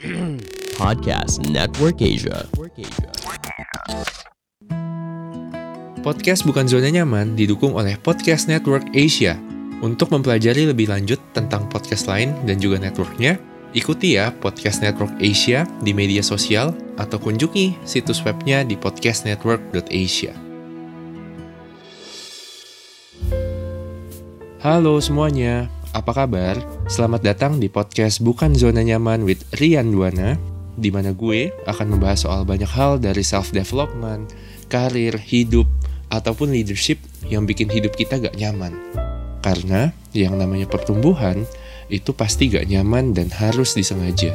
Podcast Network Asia. Podcast Bukan Zona Nyaman didukung oleh Podcast Network Asia. Untuk mempelajari lebih lanjut tentang podcast lain dan juga networknya, ikuti ya Podcast Network Asia di media sosial atau kunjungi situs webnya di podcastnetwork.asia. Halo semuanya, apa kabar? Selamat datang di podcast Bukan Zona Nyaman with Rian Duana, di mana gue akan membahas soal banyak hal dari self-development, karir, hidup, ataupun leadership yang bikin hidup kita gak nyaman. Karena yang namanya pertumbuhan itu pasti gak nyaman dan harus disengaja.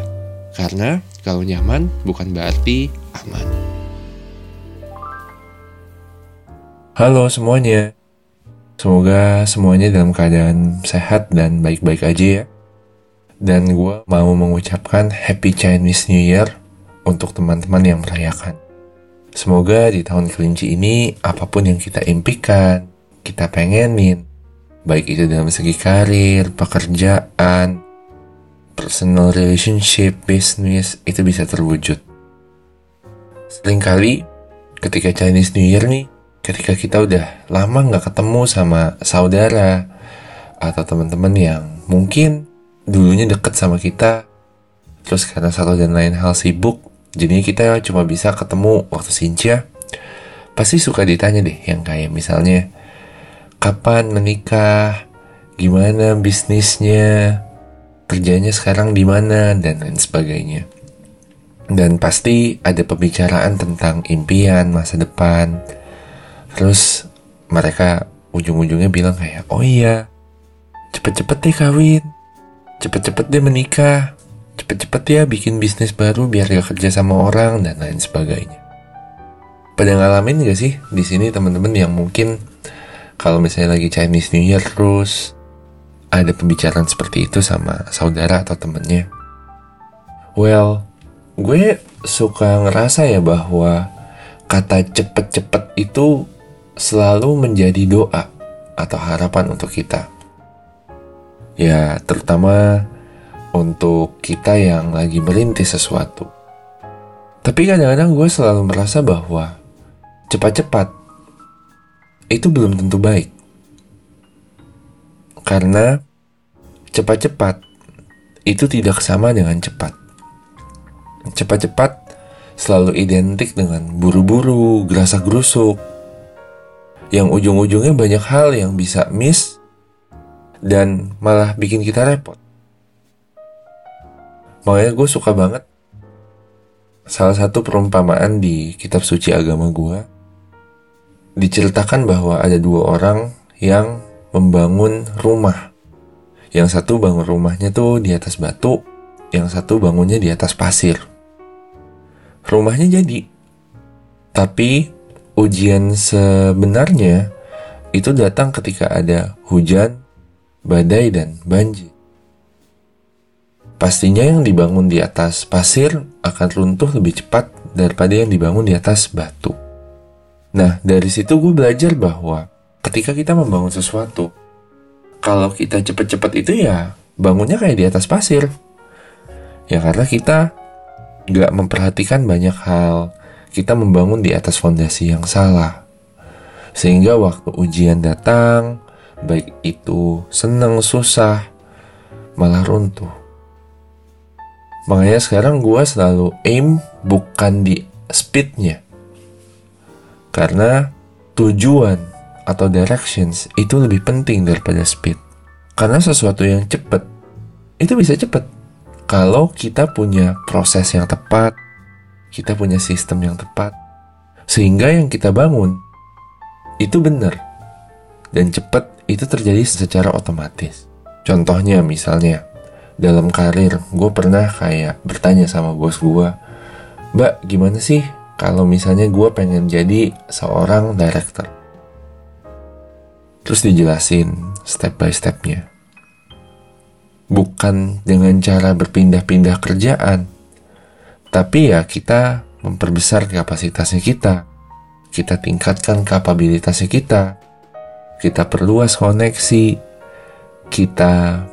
Karena kalau nyaman bukan berarti aman. Halo semuanya. Semoga semuanya dalam keadaan sehat dan baik-baik aja ya. Dan gue mau mengucapkan Happy Chinese New Year untuk teman-teman yang merayakan. Semoga di tahun kelinci ini apa pun yang kita impikan, kita pengenin, baik itu dalam segi karir, pekerjaan, personal relationship, business, itu bisa terwujud. Seringkali ketika Chinese New Year nih, ketika kita udah lama nggak ketemu sama saudara atau teman-teman yang mungkin dulunya deket sama kita, terus karena satu dan lain hal sibuk, Jadinya kita cuma bisa ketemu waktu Sincia. Pasti suka ditanya deh yang kayak misalnya kapan menikah, gimana bisnisnya, kerjanya sekarang di mana dan lain sebagainya. Dan pasti ada pembicaraan tentang impian masa depan. Terus mereka ujung-ujungnya bilang kayak, oh iya, cepet-cepet deh kawin, cepet-cepet deh menikah, cepet-cepet ya bikin bisnis baru biar gak kerja sama orang dan lain sebagainya. Pada ngalamin gak sih di sini teman-teman yang mungkin kalau misalnya lagi Chinese New Year terus ada pembicaraan seperti itu sama saudara atau temennya? Well, gue suka ngerasa ya bahwa kata cepet-cepet itu selalu menjadi doa atau harapan untuk kita. Ya, terutama untuk kita yang lagi merintis sesuatu. Tapi kadang-kadang gue selalu merasa bahwa cepat-cepat itu belum tentu baik. Karena cepat-cepat itu tidak sama dengan cepat. Cepat-cepat selalu identik dengan buru-buru, gerasa gerusuk, yang ujung-ujungnya banyak hal yang bisa miss dan malah bikin kita repot. Makanya gue suka banget salah satu perumpamaan di kitab suci agama gue diceritakan bahwa ada dua orang yang membangun rumah. Yang satu bangun rumahnya tuh di atas batu, yang satu bangunnya di atas pasir. Rumahnya jadi. Tapi ujian sebenarnya itu datang ketika ada hujan, badai, dan banjir. Pastinya yang dibangun di atas pasir akan runtuh lebih cepat daripada yang dibangun di atas batu. Nah, dari situ gue belajar bahwa ketika kita membangun sesuatu, kalau kita cepet-cepet itu ya bangunnya kayak di atas pasir. Ya karena kita gak memperhatikan banyak hal, kita membangun di atas fondasi yang salah. Sehingga waktu ujian datang, baik itu senang, susah, malah runtuh. Makanya sekarang gue selalu aim bukan di speednya. Karena tujuan atau directions itu lebih penting daripada speed. Karena sesuatu yang cepat itu bisa cepat. Kalau kita punya proses yang tepat, kita punya sistem yang tepat, sehingga yang kita bangun itu benar. Dan cepat itu terjadi secara otomatis. Contohnya misalnya, dalam karir gue pernah kayak bertanya sama bos gue mbak gimana sih kalau misalnya gue pengen jadi seorang director? Terus dijelasin step by stepnya. Bukan dengan cara berpindah-pindah kerjaan tapi ya kita memperbesar kapasitasnya kita kita tingkatkan kapabilitasnya kita kita perluas koneksi kita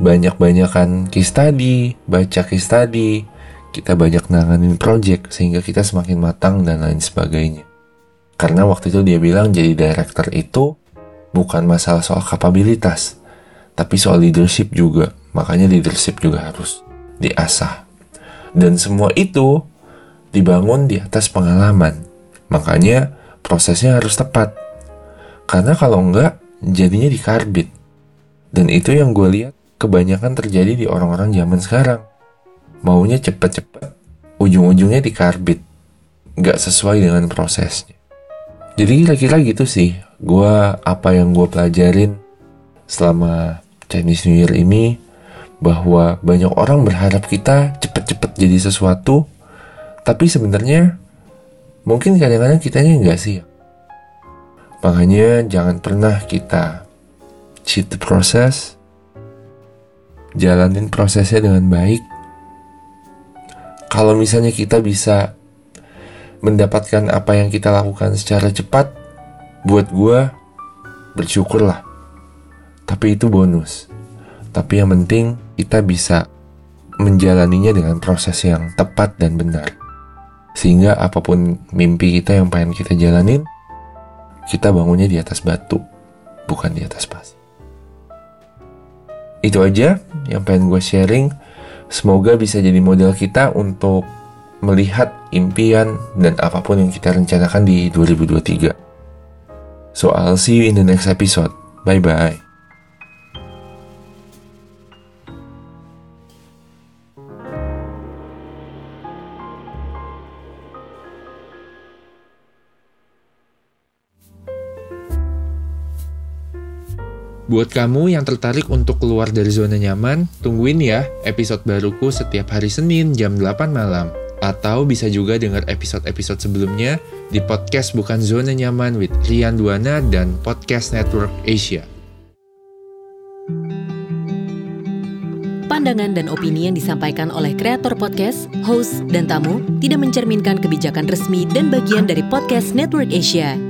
banyak-banyakan case study, baca case study, kita banyak nanganin project sehingga kita semakin matang dan lain sebagainya. Karena waktu itu dia bilang jadi director itu bukan masalah soal kapabilitas, tapi soal leadership juga. Makanya leadership juga harus diasah. Dan semua itu dibangun di atas pengalaman. Makanya prosesnya harus tepat. Karena kalau enggak, jadinya dikarbit. Dan itu yang gue lihat kebanyakan terjadi di orang-orang zaman sekarang maunya cepet-cepet, ujung-ujungnya dikarbit. Nggak sesuai dengan prosesnya. Jadi kira-kira gitu sih, gue apa yang gue pelajarin selama Chinese New Year ini, bahwa banyak orang berharap kita cepet-cepet jadi sesuatu, tapi sebenarnya mungkin kadang-kadang kitanya nggak sih. Makanya jangan pernah kita cheat the process, jalanin prosesnya dengan baik, kalau misalnya kita bisa mendapatkan apa yang kita lakukan secara cepat, buat gue bersyukurlah. Tapi itu bonus. Tapi yang penting kita bisa menjalaninya dengan proses yang tepat dan benar. Sehingga apa pun mimpi kita yang pengen kita jalanin, kita bangunnya di atas batu, bukan di atas pasir. Itu aja yang pengen gue sharing. Semoga bisa jadi model kita untuk melihat impian dan apa pun yang kita rencanakan di 2023. So I'll see you in the next episode. Bye bye. Buat kamu yang tertarik untuk keluar dari zona nyaman, tungguin ya episode baruku setiap hari Senin jam 8 malam. Atau bisa juga dengar episode-episode sebelumnya di podcast Bukan Zona Nyaman with Rian Duana dan Podcast Network Asia. Pandangan dan opini yang disampaikan oleh kreator podcast, host, dan tamu tidak mencerminkan kebijakan resmi dan bagian dari Podcast Network Asia.